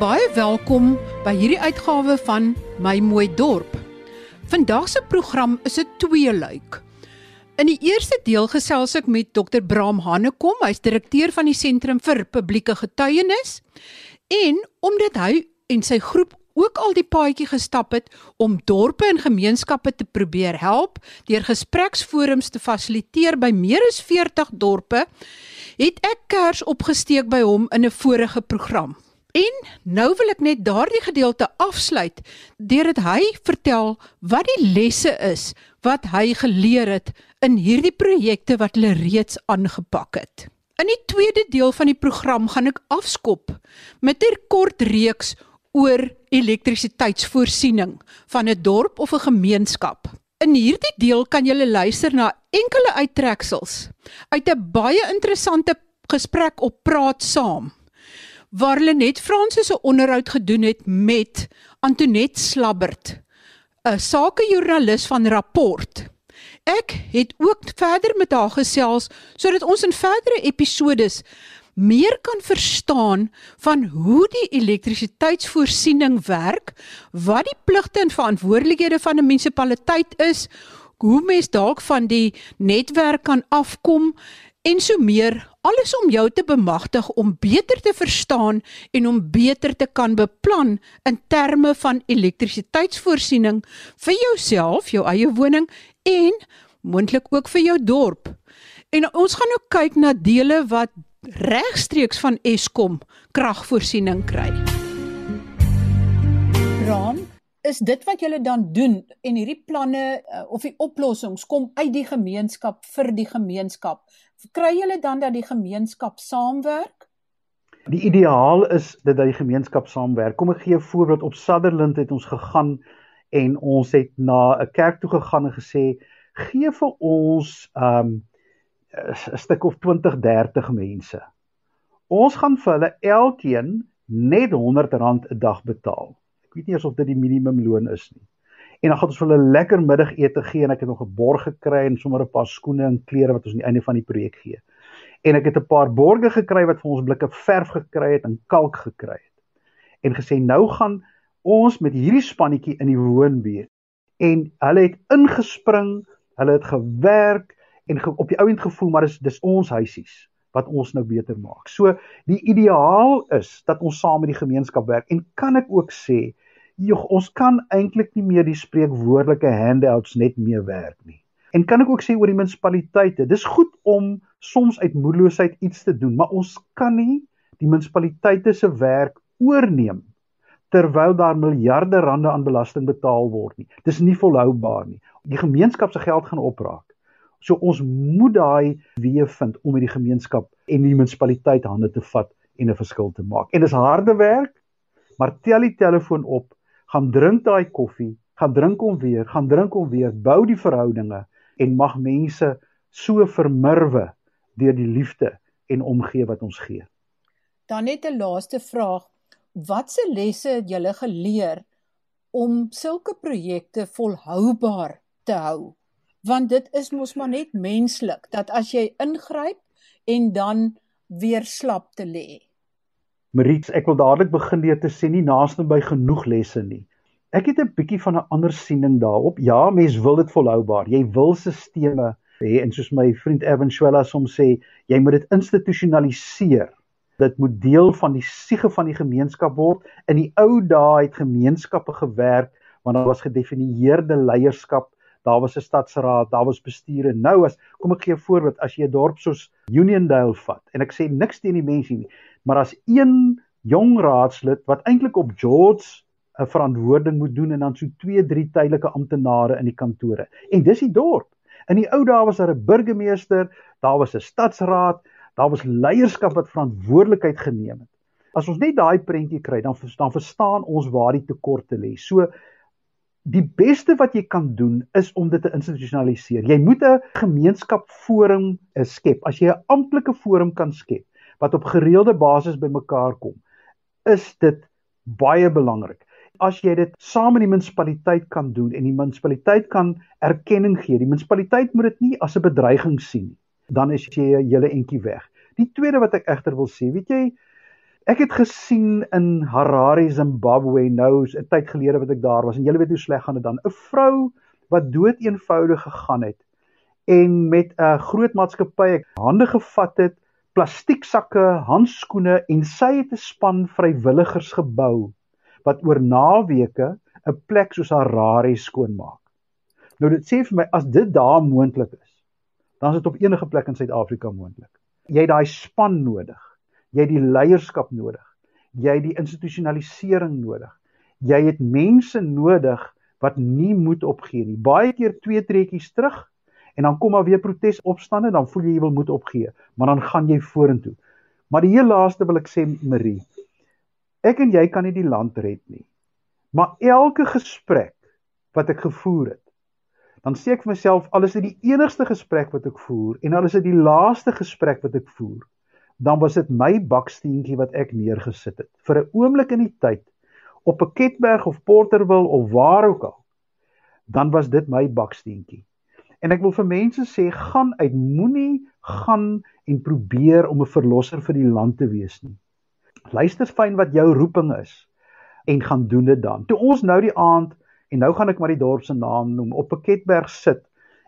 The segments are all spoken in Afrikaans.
baie welkom by hierdie uitgawe van My Mooi Dorp. Vandag se program is 'n tweeluik. In die eerste deel gesels ek met Dr. Braam Hannekom, hy's direkteur van die Sentrum vir Publieke Getuienis. En omdat hy en sy groep ook al die paadjie gestap het om dorpe en gemeenskappe te probeer help deur gespreksforums te fasiliteer by meer as 40 dorpe, het ek kers opgesteek by hom in 'n vorige program. En nou wil ek net daardie gedeelte afsluit deurdat hy vertel wat die lesse is wat hy geleer het in hierdie projekte wat hulle reeds aangepak het. In die tweede deel van die program gaan ek afskop met 'n kort reeks oor elektrisiteitsvoorsiening van 'n dorp of 'n gemeenskap. In hierdie deel kan jy luister na enkele uittreksels uit 'n baie interessante gesprek op Praat Saam waar hulle net Fransis 'n onderhoud gedoen het met Antonet Slabbert, 'n sakejoernalis van Rapport. Ek het ook verder met haar gesels sodat ons in verdere episodes meer kan verstaan van hoe die elektrisiteitsvoorsiening werk, wat die pligte en verantwoordelikhede van 'n munisipaliteit is, hoe mens dalk van die netwerk kan afkom en so meer, alles om jou te bemagtig om beter te verstaan en om beter te kan beplan in terme van elektrisiteitsvoorsiening vir jouself, jou eie woning en moontlik ook vir jou dorp. En ons gaan ook kyk na dele wat regstreeks van Eskom kragvoorsiening kry. Ram, is dit wat julle dan doen en hierdie planne uh, of die oplossings kom uit die gemeenskap vir die gemeenskap. Kry julle dan dat die gemeenskap saamwerk? Die ideaal is dat die gemeenskap saamwerk. Kom ek gee 'n voorbeeld op Sutherland het ons gegaan en ons het na 'n kerk toe gegaan en gesê gee vir ons um 'n stuk of 20, 30 mense. Ons gaan vir hulle elkeen net R100 'n dag betaal. Ek weet nie of dit die minimumloon is nie. En dan gaan ons vir hulle lekker middagete gee en ek het nog 'n borg gekry en sommer 'n paar skoene en klere wat ons aan die einde van die projek gee. En ek het 'n paar borge gekry wat vir ons blikke verf gekry het en kalk gekry het. En gesê nou gaan ons met hierdie spannetjie in die woonbuurt en hulle het ingespring, hulle het gewerk, en ge, op die ouend gevoel maar dis dis ons huisies wat ons nou beter maak. So die ideaal is dat ons saam met die gemeenskap werk en kan ek ook sê jog ons kan eintlik nie meer die spreekwoordelike handouts net meer werk nie. En kan ek ook sê oor die munisipaliteite, dis goed om soms uit moedeloosheid iets te doen, maar ons kan nie die munisipaliteite se werk oorneem terwyl daar miljarde rande aan belasting betaal word nie. Dis nie volhoubaar nie. Die gemeenskap se geld gaan opraak. So ons moet daai weë vind om met die gemeenskap en die munisipaliteit hande te vat en 'n verskil te maak. En dis harde werk, maar tel die telefoon op, gaan drink daai koffie, gaan drink hom weer, gaan drink hom weer, bou die verhoudinge en mag mense so vermurwe deur die liefde en omgee wat ons gee. Dan net 'n laaste vraag. Watse lesse het julle geleer om sulke projekte volhoubaar te hou? want dit is mos maar net menslik dat as jy ingryp en dan weer slap te lê. Marits, ek wil dadelik begin deur te sê nie naaste by genoeg lesse nie. Ek het 'n bietjie van 'n ander siening daarop. Ja, mens wil dit volhoubaar. Jy wil sisteme hê en soos my vriend Evan Swela soms sê, jy moet dit institusionaliseer. Dit moet deel van die siege van die gemeenskap word. In die ou dae het gemeenskappe gewerk want daar was gedefinieerde leierskap daar was 'n stadsraad, daar was bestuur en nou as kom ek gee 'n voorbeeld, as jy 'n dorp soos Uniondale vat en ek sê niks teen die mense nie, maar as een jong raadslid wat eintlik op George 'n verantwoording moet doen en dan so 2, 3 tydelike amptenare in die kantore. En dis die dorp. In die ou dae was daar 'n burgemeester, daar was 'n stadsraad, daar was leierskap wat verantwoordelikheid geneem het. As ons net daai prentjie kry, dan verstaan verstaan ons waar die tekorte lê. So die beste wat jy kan doen is om dit te institusionaliseer. Jy moet 'n gemeenskapforum eh, skep. As jy 'n amptelike forum kan skep wat op gereelde basis bymekaar kom, is dit baie belangrik. As jy dit saam met die munisipaliteit kan doen en die munisipaliteit kan erkenning gee, die munisipaliteit moet dit nie as 'n bedreiging sien nie, dan is jy 'n hele entjie weg. Die tweede wat ek egter wil sê, weet jy, Ek het gesien in Harare, Zimbabwe nou 'n tyd gelede wat ek daar was en julle weet hoe sleg gaan dit dan. 'n Vrou wat dood eenvoudig gegaan het en met 'n groot maatskappy hande gevat het, plastieksakke, handskoene en sy het 'n span vrywilligers gebou wat oor naweke 'n plek soos Harare skoonmaak. Nou dit sê vir my as dit daar moontlik is, dan is dit op enige plek in Suid-Afrika moontlik. Jy het daai span nodig. Jy het die leierskap nodig. Jy het die institusionalisering nodig. Jy het mense nodig wat nie moed opgee nie. Baie keer twee trekkies terug en dan kom maar weer protesopstande, dan voel jy jy wil moed opgee, maar dan gaan jy vorentoe. Maar die heel laaste wil ek sê Marie, ek en jy kan nie die land red nie. Maar elke gesprek wat ek gevoer het, dan sê ek vir myself al is dit die enigste gesprek wat ek voer en al is dit die laaste gesprek wat ek voer, dan was dit my baksteentjie wat ek neergesit het vir 'n oomblik in die tyd op 'n Ketberg of Porterville of waar ook al. Dan was dit my baksteentjie. En ek wil vir mense sê gaan uit moenie gaan en probeer om 'n verlosser vir die land te wees nie. Luister fyn wat jou roeping is en gaan doen dit dan. Toe ons nou die aand en nou gaan ek maar die dorp se naam noem op Piketberg sit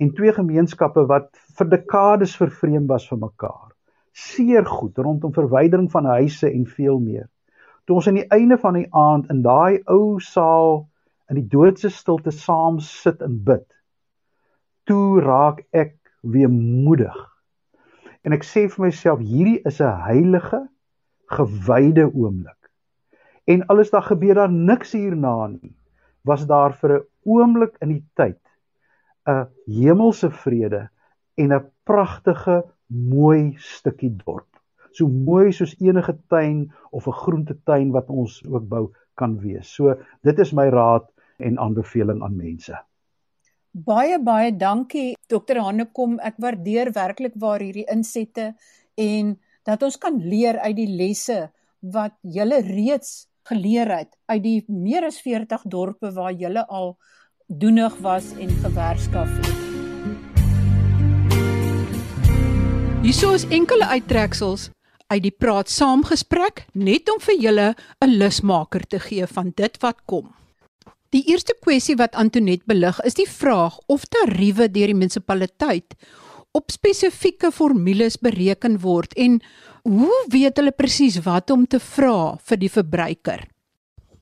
en twee gemeenskappe wat vir dekades vervreem was van mekaar. Seer goed rondom verwydering van huise en veel meer. Toe ons aan die einde van die aand in daai ou saal in die doodse stilte saam sit en bid toe raak ek weemoedig. En ek sê vir myself hierdie is 'n heilige gewyde oomblik. En alles daar gebeur daar niks hierna nie. Was daar vir 'n oomblik in die tyd 'n hemelse vrede en 'n pragtige mooi stukkie dorp. So mooi soos enige tuin of 'n groentetuin wat ons ook bou kan wees. So dit is my raad en aanbeveling aan mense. Baie baie dankie Dr. Hannekom. Ek waardeer werklik waar hierdie insette en dat ons kan leer uit die lesse wat julle reeds geleer het uit die meer as 40 dorpe waar julle al doenig was en gewerskaf het. Hierso is enkele uittreksels uit die praat saamgesprek net om vir julle 'n lusmaker te gee van dit wat kom. Die eerste kwessie wat Antonet belig is die vraag of tariewe deur die munisipaliteit op spesifieke formules bereken word en hoe weet hulle presies wat om te vra vir die verbruiker?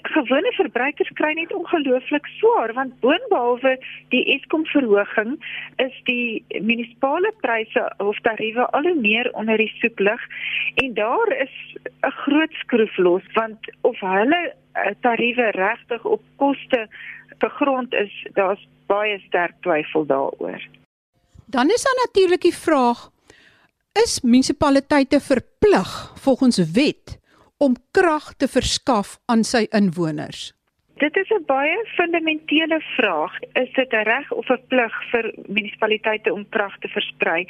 Gewone verbruikers kry net ongelooflik swaar want boonbehalwe die Eskom verhoging is die munisipale pryse of tariewe al hoe meer onder die soeklig en daar is 'n groot skroef los want of hulle Eh, tariewe regtig op koste gegrond is, daar's baie sterk twyfel daaroor. Dan is daar natuurlik die vraag: is munisipaliteite verplig volgens wet om krag te verskaf aan sy inwoners? Dit is 'n baie fundamentele vraag. Is dit 'n reg of 'n plig vir munisipaliteite om krag te versprei?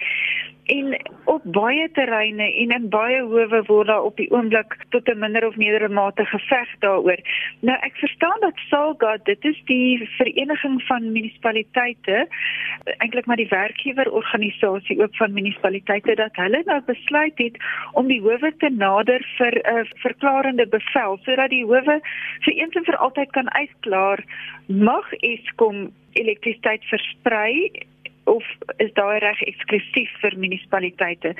En op baie terreine en in baie howe word daar op die oomblik tot 'n minder of meerdere mate geveg daaroor. Nou ek verstaan dat SALGA, dit is die vereniging van munisipaliteite, eintlik maar die werkgewerorganisasie ook van munisipaliteite dat hulle nou besluit het om die howe te nader vir 'n uh, verklarende bevel sodat die howe vir eens en vir altyd kan uitklaar mag Eskom elektrisiteit versprei of is daai reg eksklusief vir munisipaliteite?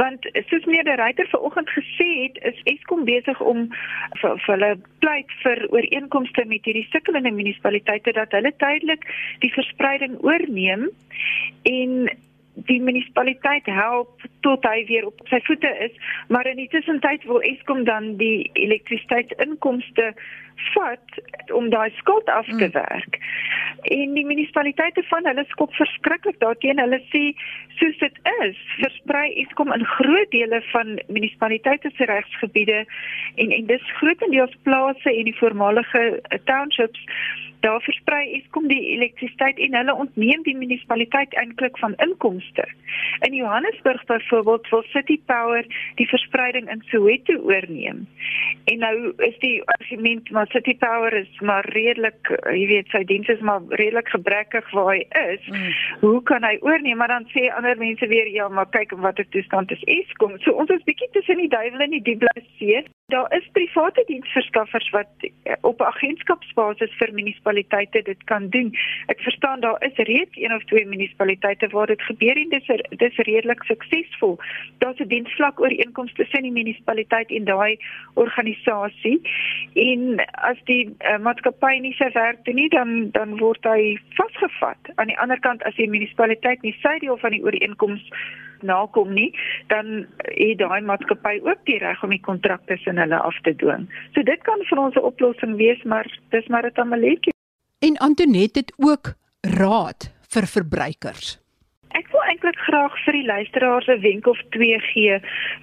Want soos meneer Ryter vanoggend gesê het, is Eskom besig om vir, vir hulle pleit vir ooreenkomste met hierdie sukkelende munisipaliteite dat hulle tydelik die verspreiding oorneem en die munisipaliteit help tot hy weer op sy voete is, maar in die tussentyd wil Eskom dan die elektrisiteitsinkomste vat om daai skuld af te hmm. werk. Mm. En die munisipaliteite van hulle skop verskriklik daarteen. Hulle sê soos dit is, versprei Eskom in groot dele van munisipaliteite se regsgebiede en en dis grootendeels plase en die voormalige townships daar versprei Eskom die elektrisiteit en hulle ontneem die munisipaliteit eintlik van inkomste. In Johannesburg byvoorbeeld wil City Power die verspreiding in Soweto oorneem. En nou is die argument maar City Power is maar redelik, jy weet, sy dienste is maar redelik gebrekkig waar hy is. Mm. Hoe kan hy oorneem? Maar dan sê ander mense weer ja, maar kyk wat 'n toestand is Eskom. So ons is bietjie tussen die duiwel en die diep blou see. Daar is private diensverskaffers wat eh, op agentskapsbasis vir munisipaliteite dit kan doen. Ek verstaan daar is reeds een of twee munisipaliteite waar dit gebeur en dis er, dis redelik suksesvol. Daar's 'n diensvlak ooreenkoms tussen die munisipaliteit en daai organisasie. En as die uh, maatskappy nie sy werk doen nie, dan dan word hy vasgevat. Aan die ander kant as die munisipaliteit nie sy deel van die ooreenkoms nakom nie, dan het daai maatskappy ook die reg om die kontrak tussen hulle af te dwing. So dit kan vir ons 'n oplossing wees, maar dis maar 'n tamaletjie. En Antoinette het ook raad vir verbruikers. Ek wil eintlik graag vir die luisteraars 'n wenk of twee gee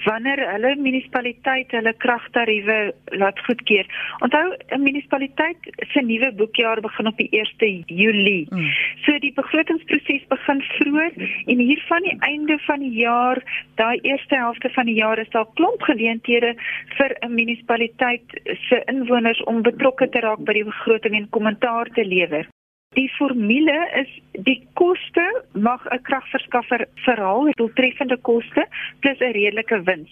wanneer hulle munisipaliteit hulle kragtariewe laat goedkeur. Onthou 'n munisipaliteit se nuwe boekjaar begin op die 1 Julie. Mm. So die begrotingsproses begin vroeër en hier van die einde van die jaar, daai eerste helfte van die jaar is daar klomp geleenthede vir 'n munisipaliteit se inwoners om betrokke te raak by die begroting en kommentaar te lewer. Die formule is die koste mag 'n kragverskaffer verhaal, doeltreffende koste plus 'n redelike wins.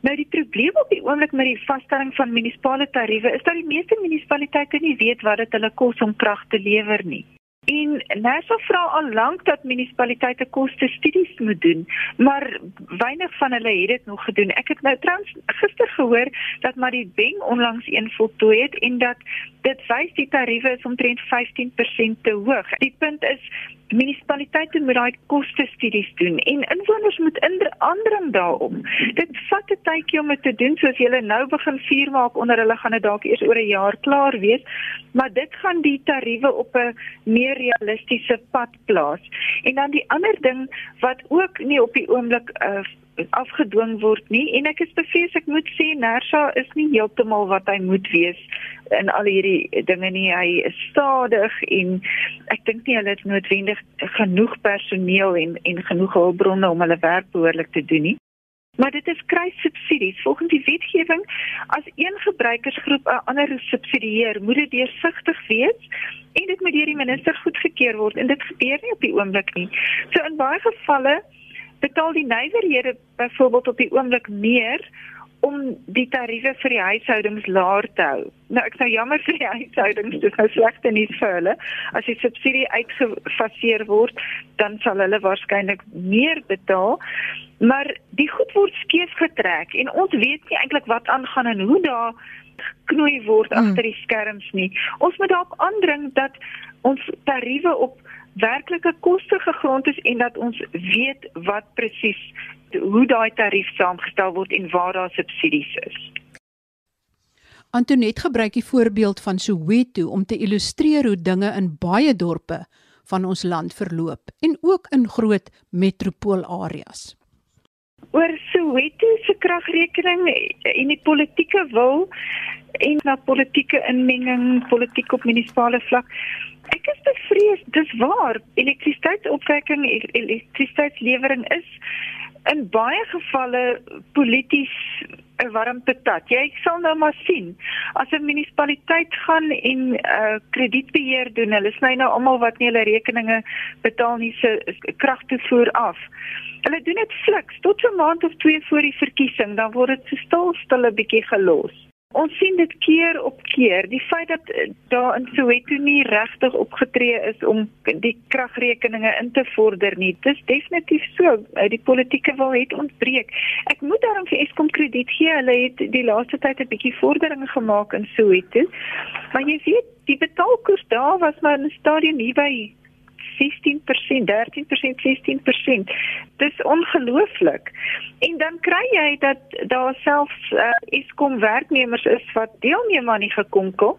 Nou die probleem op die oomblik met die vaststelling van munisipale tariewe is dat die meeste munisipaliteite nie weet wat dit hulle kos om krag te lewer nie. En NASA vra al lank dat munisipaliteite koste studies moet doen, maar weinig van hulle het dit nog gedoen. Ek het nou trans gister gehoor dat maar die Beng onlangs een voltooi het en dat dit wys die tariewe is omtrent 15% te hoog. Die punt is munisipaliteite moet daai koste studies doen en inwoners moet indring daarop. Dit vat 'n tydjie om dit te doen soos jy nou begin vuur maak onder hulle gaan dit dalk eers oor 'n jaar klaar wees, maar dit gaan die tariewe op 'n meer realistiese pad plaas. En dan die ander ding wat ook nie op die oomblik uh, afgedwing word nie. En ek is bevrees ek moet sê Nersa is nie heeltemal wat hy moet wees in al hierdie dinge nie. Hy is stadig en ek dink nie hulle het noodwendig genoeg personeel en en genoeg hulpbronne om hulle werk behoorlik te doen nie. Maar dit is kruissubsidies. Volgens die wetgewing as een gebruikersgroep 'n ander subsidieer moet dit deursigtig wees en dit moet deur die minister goedgekeur word. En dit gebeur nie op die oomblik nie. So in baie gevalle betaal die nywerhede byvoorbeeld op die oomblik meer om die tariewe vir die huishoudings laer te hou. Nou ek sou jammer vir die huishoudings, dit is slegte nuus vir hulle. As die subsidie uitgefaseer word, dan sal hulle waarskynlik meer betaal. Maar die goed word skeef getrek en ons weet nie eintlik wat aangaan en hoe daar knoei word mm. agter die skerms nie. Ons moet daarop aandring dat ons tariewe op werklike koste gegrond is en dat ons weet wat presies hoe daai tarief saamgestel word en waar daar subsidies is. Antonet gebruik die voorbeeld van Soweto om te illustreer hoe dinge in baie dorpe van ons land verloop en ook in groot metropoolareas. Oor Soweto se kragrekening en die politieke wil en na politieke inmenging, politiek op munisipale vlak Ek is bevrees, dis waar. Elektrisiteitsopwekking, elektrisiteitslewering is in baie gevalle polities 'n warmtetat. Jy sal nou maar sien as 'n munisipaliteit gaan en uh, kredietbeheer doen. Hulle sny nou almal wat nie hulle rekeninge betaal nie se kragtoevoer af. Hulle doen dit fliks tot 'n maand of 2 voor die verkiesing, dan word dit so stil stil 'n bietjie gelos. Ons sien dit keer op keer. Die feit dat eh, daar in Soweto nie regtig opgetree is om die kragrekeninge in te vorder nie. Dis definitief so. Eh, die politieke wil het ontbreek. Ek moet daarom vir Eskom krediet gee. Hulle het die laaste tyd 'n bietjie vorderinge gemaak in Soweto. Maar jy weet, die betaalkoers daar was maar 'n stadium hier by 16%, 13%, 16%. Dis ongelooflik. En dan kry jy dat daar selfs uh, Eskom werknemers is wat deelneem aan die gekonkel.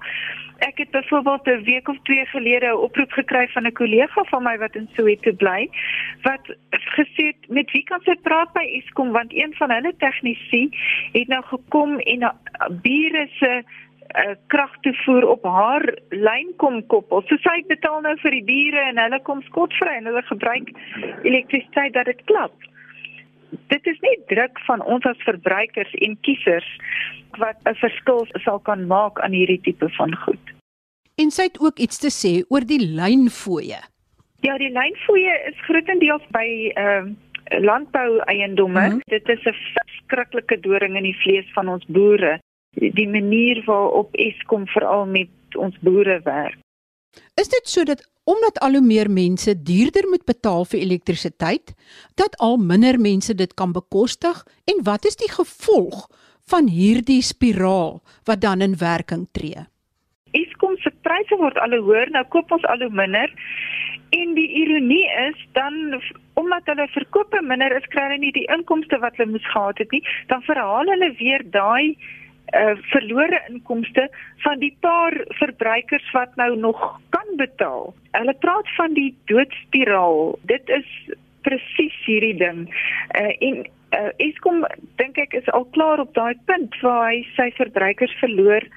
Ek het byvoorbeeld 'n week of twee gelede 'n oproep gekry van 'n kollega van my wat in Soweto bly wat gesê het met wie kan sy praat by Eskom want een van hulle tegnisi het nou gekom en bure se uh, krag te voer op haar lyn kom koppel. So sy betaal nou vir die bure en hulle kom skotvry en hulle gebruik elektrisiteit dat dit klap. Dit is nie druk van ons as verbruikers en kiesers wat 'n verskil sal kan maak aan hierdie tipe van goed. En sy het ook iets te sê oor die lynfooie. Ja, die lynfooie is grootendeels by ehm uh, landbou eiendomme. Mm -hmm. Dit is 'n verskriklike doring in die vlees van ons boere. Die manier waarop Eskom veral met ons boere werk. Is dit sodat omdat al hoe meer mense duurder moet betaal vir elektrisiteit, dat al minder mense dit kan bekostig en wat is die gevolg van hierdie spiraal wat dan in werking tree? Eskom se pryse word al hoe hoër, nou koop ons al hoe minder. En die ironie is dan omdat hulle verkope minder is, kry hulle nie die inkomste wat hulle moes gehad het nie, dan verhaal hulle weer daai uh, verlore inkomste van die paar verbruikers wat nou nog kan betaal. Hulle praat van die doodspiraal. Dit is presies hierdie ding. Uh, en uh, Eskom dink ek is al klaar op daai punt waar hy sy verbruikers verloor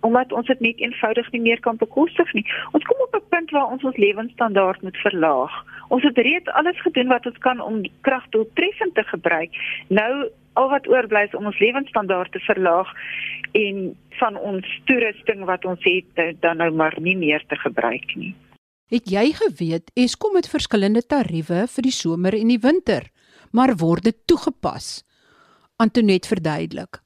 omdat ons dit net eenvoudig nie meer kan bekostig nie. Ons kom op 'n punt waar ons ons lewensstandaard moet verlaag. Ons het reeds alles gedoen wat ons kan om krag doeltreffend te gebruik. Nou al wat oorbly is om ons lewensstandaard te verlaag en van ons toerusting wat ons het dan nou maar nie meer te gebruik nie. Het jy geweet Eskom het verskillende tariewe vir die somer en die winter, maar word dit toegepas? Antonet verduidelik.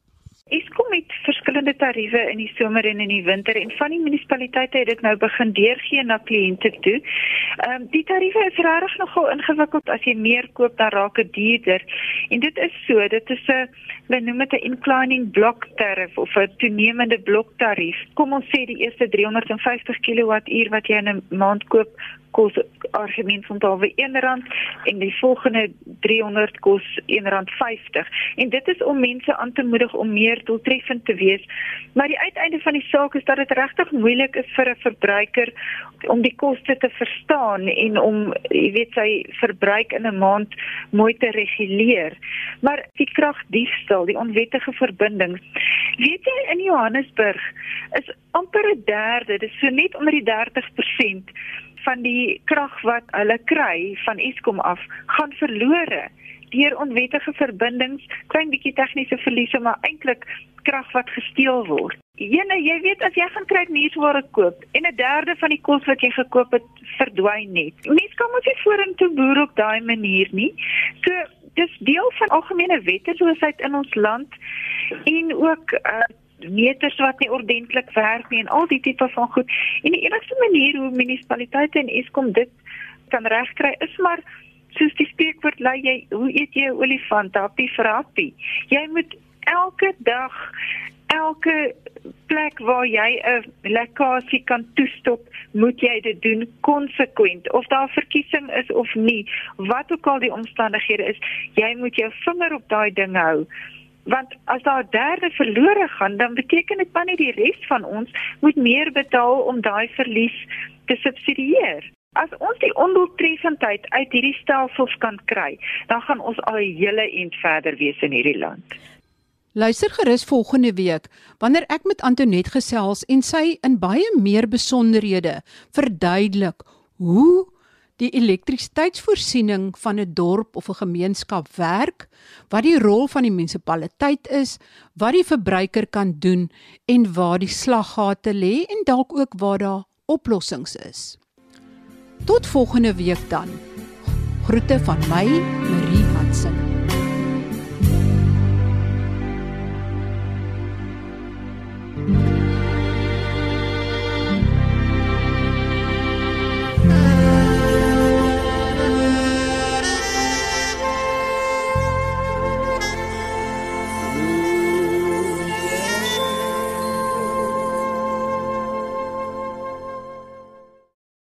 Eskom het verskillende tariewe in die somer en in die winter en van die munisipaliteite het dit nou begin deurgee na kliënte toe. Ehm um, die tariewe is regtig nogal ingewikkeld as jy meer koop dan raak dit duurder. En dit is so, dit is 'n hulle noem dit 'n inclining block tariff of 'n toenemende bloktarief. Kom ons sê die eerste 350 kWh wat jy in 'n maand koop kos argument van daar R1 en die volgende 300 kos R1.50 en dit is om mense aan te moedig om meer doeltreffend te wees maar die uiteinde van die saak is dat dit regtig moeilik is vir 'n verbruiker om die koste te verstaan en om jy weet sy verbruik in 'n maand mooi te reguleer. Maar die kragdiefstal die onwettige verbindings weet jy in Johannesburg is amper 'n derde dis so net onder die 30% van die krag wat hulle kry van Eskom af gaan verlore deur onwettige verbindings, klein bietjie tegniese verliese, maar eintlik krag wat gesteel word. Jene, jy weet as jy gaan kry nuusware koop en 'n derde van die kos wat jy gekoop het verdwyn net. Mense kan mos nie vorentoe boer op daai manier nie. So dis deel van algemene wetteloosheid in ons land en ook uh, meters wat nie ordentlik werk nie en al die tipe van goed. En die enigste manier hoe munisipaliteite en Eskom dit kan regkry is maar soos die spreekwoord lei jy hoe eet jy 'n olifant happie vir happie. Jy moet elke dag elke plek waar jy 'n lekkasie kan toestop, moet jy dit doen konsekwent of daar verkiesing is of nie, wat ook al die omstandighede is, jy moet jou vinger op daai ding hou want as daar derde verlore gaan dan beteken dit dan nie die res van ons moet meer betaal om daai verlies te subsidieer. As ons die ondoeltreffendheid uit hierdie stelsels kan kry, dan gaan ons al 'n hele ent verder wees in hierdie land. Luister gerus volgende week wanneer ek met Antonet gesels en sy in baie meer besonderhede verduidelik hoe die elektrisiteitsvoorsiening van 'n dorp of 'n gemeenskap werk, wat die rol van die munisipaliteit is, wat die verbruiker kan doen en waar die slaggate lê en dalk ook waar daar oplossings is. Tot volgende week dan. Groete van my, Marie Hansen.